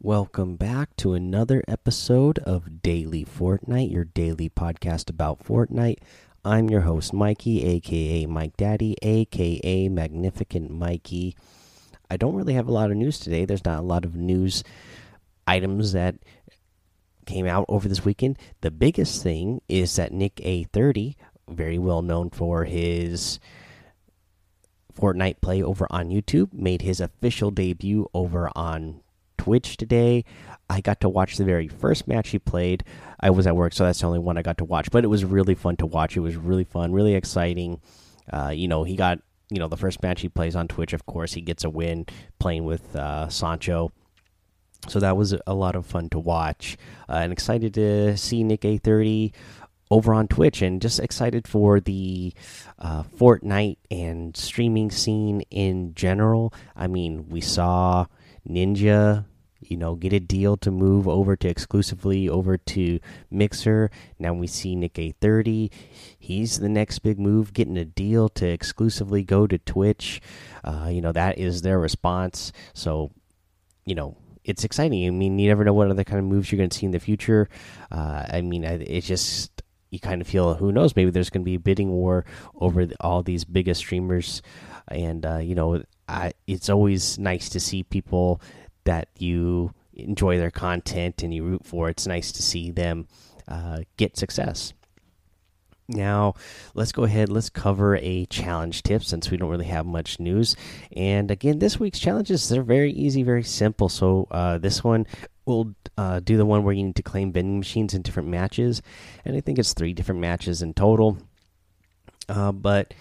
Welcome back to another episode of Daily Fortnite, your daily podcast about Fortnite. I'm your host, Mikey, aka Mike Daddy, aka Magnificent Mikey. I don't really have a lot of news today. There's not a lot of news items that came out over this weekend. The biggest thing is that NickEh30, very well known for his Fortnite play over on YouTube, made his official debut over on Twitch today. I got to watch the very first match he played. I was at work, so that's the only one I got to watch. But it was really fun to watch. It was really fun, really exciting. Uh, you know, he got you know the first match he plays on Twitch. Of course, he gets a win playing with uh, Sancho. So that was a lot of fun to watch, uh, and excited to see Nick A thirty over on Twitch, and just excited for the uh, Fortnite and streaming scene in general. I mean, we saw Ninja you know, get a deal to move over to exclusively over to Mixer. Now we see NickEh30. He's the next big move, getting a deal to exclusively go to Twitch. Uh, you know, that is their response. So, you know, it's exciting. I mean, you never know what other kind of moves you're going to see in the future. Uh, I mean, it's just you kind of feel who knows maybe there's going to be a bidding war over the, all these biggest streamers and uh, you know I, it's always nice to see people that you enjoy their content and you root for. It's nice to see them uh, get success. Now, let's go ahead. Let's cover a challenge tip since we don't really have much news. And again, this week's challenges they're very easy, very simple. So uh, this one we'll uh, do the one where you need to claim vending machines in different matches, and I think it's three different matches in total. Uh, but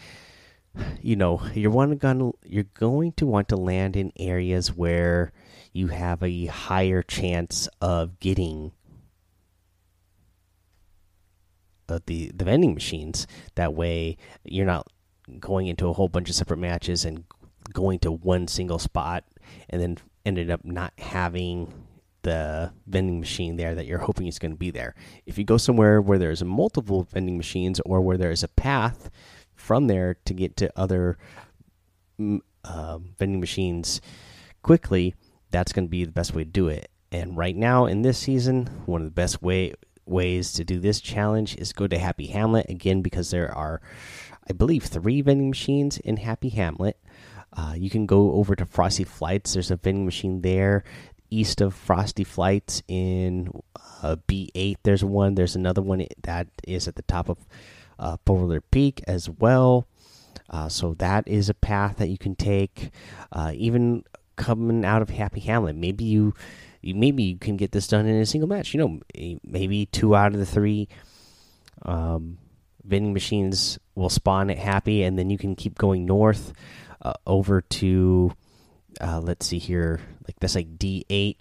you know, you're one gonna you're going to want to land in areas where you have a higher chance of getting uh, the the vending machines. That way, you're not going into a whole bunch of separate matches and going to one single spot and then ended up not having the vending machine there that you're hoping is going to be there. If you go somewhere where there's multiple vending machines or where there's a path from there to get to other uh, vending machines quickly, that's going to be the best way to do it. And right now in this season, one of the best way ways to do this challenge is go to Happy Hamlet again because there are, I believe, three vending machines in Happy Hamlet. Uh, you can go over to Frosty Flights. There's a vending machine there east of Frosty Flights in uh, B8. There's one. There's another one that is at the top of uh, Polar Peak as well. Uh, so that is a path that you can take. Uh, even coming out of Happy Hamlet. Maybe you, you, maybe you can get this done in a single match. You know, maybe two out of the three um, vending machines will spawn at Happy, and then you can keep going north uh, over to. Uh, let's see here, like that's like D eight,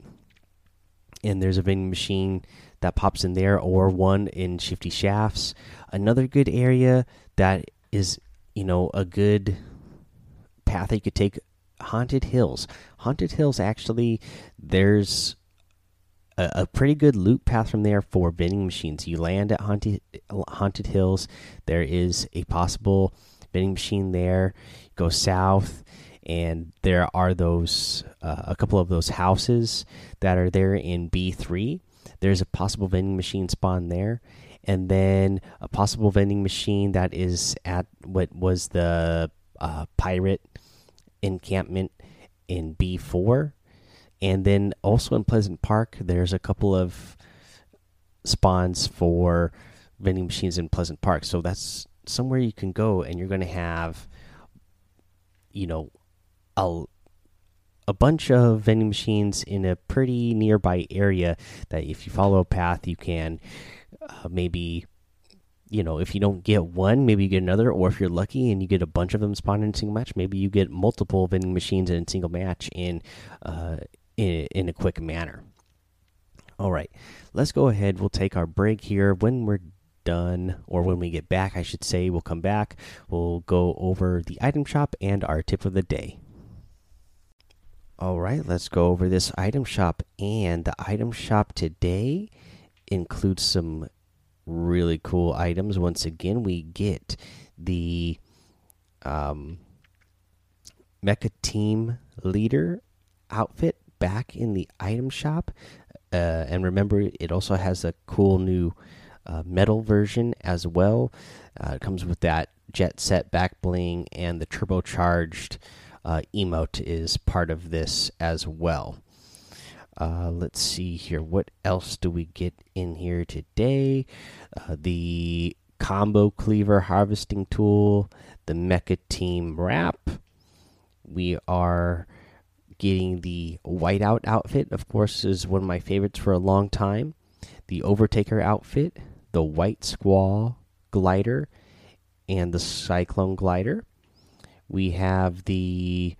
and there's a vending machine that pops in there, or one in Shifty Shafts. Another good area that is, you know, a good path that you could take Haunted Hills. Haunted Hills actually there's a, a, pretty good loop path from there for vending machines. You land at Haunted Haunted Hills. There is a possible vending machine there. Go south, and there are those uh, a couple of those houses that are there in B three. There's a possible vending machine spawn there, and then a possible vending machine that is at what was the uh, pirate encampment in B4. And then also in Pleasant Park, there's a couple of spawns for vending machines in Pleasant Park. So that's somewhere you can go and you're going to have, you know, a, a bunch of vending machines in a pretty nearby area that if you follow a path, you can uh, maybe you know, if you don't get one, maybe you get another, or if you're lucky and you get a bunch of them spawn in a single match, maybe you get multiple vending machines in a single match in uh, in, in a quick manner. All right, let's go ahead. We'll take our break here. When we're done, or when we get back, I should say, we'll come back. We'll go over the item shop and our tip of the day. All right, let's go over this item shop. And the item shop today includes some really cool items. Once again, we get the um, Mecha Team Leader outfit back in the item shop. Uh, and remember, it also has a cool new uh, metal version as well. Uh, it comes with that jet set back bling, and the turbocharged uh, emote is part of this as well. Uh, let's see here. What else do we get in here today? Uh, the combo cleaver harvesting tool, the mecha team wrap. We are getting the whiteout outfit, of course, is one of my favorites for a long time. The overtaker outfit, the white squall glider, and the cyclone glider. We have the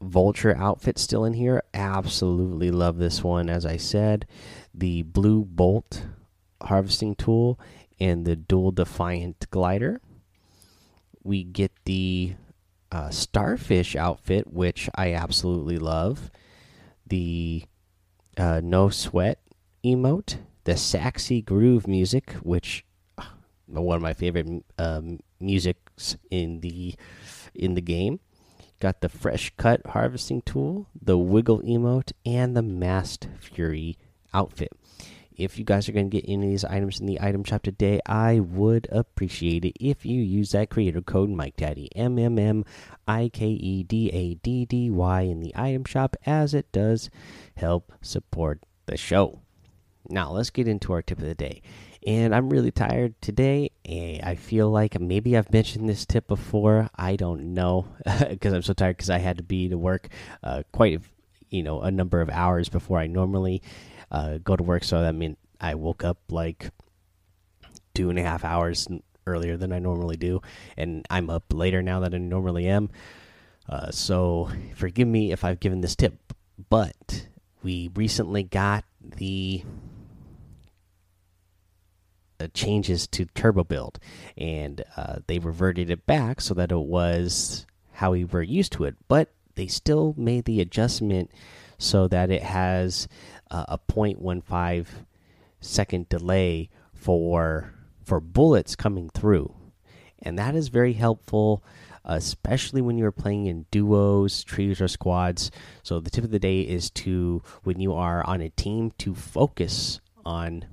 vulture outfit still in here. Absolutely love this one. As I said, the blue bolt harvesting tool and the dual defiant glider. We get the uh, starfish outfit, which I absolutely love. The uh, no sweat emote, the sexy groove music, which uh, one of my favorite um, musics in the in the game. Got the fresh cut harvesting tool, the wiggle emote, and the masked fury outfit. If you guys are going to get any of these items in the item shop today, I would appreciate it if you use that creator code Mike Daddy M M M I K E D A D D Y in the item shop, as it does help support the show. Now let's get into our tip of the day and I'm really tired today. I feel like maybe I've mentioned this tip before. I don't know because I'm so tired because I had to be to work uh, quite, you know, a number of hours before I normally uh, go to work. So that meant I woke up like two and a half hours earlier than I normally do, and I'm up later now than I normally am. Uh, so forgive me if I've given this tip, but we recently got the changes to turbo build and uh, they reverted it back so that it was how we were used to it but they still made the adjustment so that it has uh, a 0.15 second delay for for bullets coming through and that is very helpful especially when you're playing in duos, trios, or squads. So the tip of the day is to when you are on a team to focus on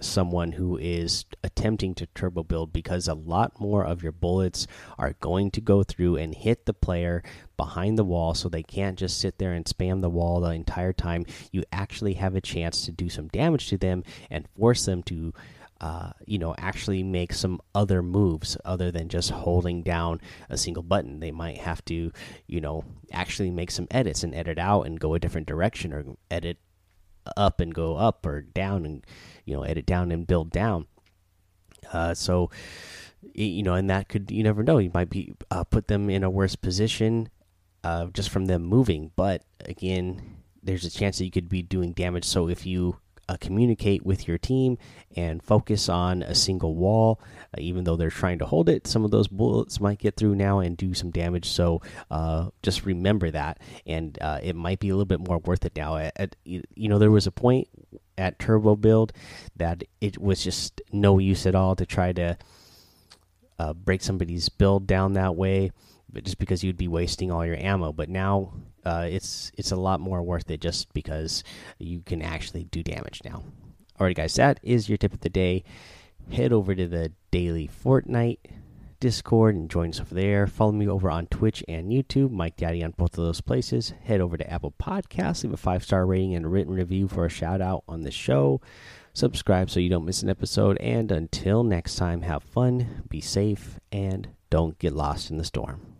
someone who is attempting to turbo build because a lot more of your bullets are going to go through and hit the player behind the wall so they can't just sit there and spam the wall the entire time you actually have a chance to do some damage to them and force them to uh, you know, actually make some other moves other than just holding down a single button. They might have to, you know, actually make some edits and edit out and go a different direction or edit up and go up or down and you know edit down and build down. Uh, so you know and that could you never know you might be uh, put them in a worse position uh, just from them moving. But again there's a chance that you could be doing damage. So if you uh, communicate with your team and focus on a single wall. Uh, even though they're trying to hold it, some of those bullets might get through now and do some damage. So uh, just remember that, and uh, it might be a little bit more worth it now. At, at, you know, there was a point at Turbo Build that it was just no use at all to try to uh, break somebody's build down that way just because you'd be wasting all your ammo. But now uh, it's it's a lot more worth it just because you can actually do damage now. Alright, guys, that is your tip of the day. Head over to the daily Fortnite Discord and join us over there. Follow me over on Twitch and YouTube, Mike Daddy on both of those places. Head over to Apple Podcasts, leave a five star rating and a written review for a shout out on the show. Subscribe so you don't miss an episode. And until next time, have fun, be safe, and don't get lost in the storm.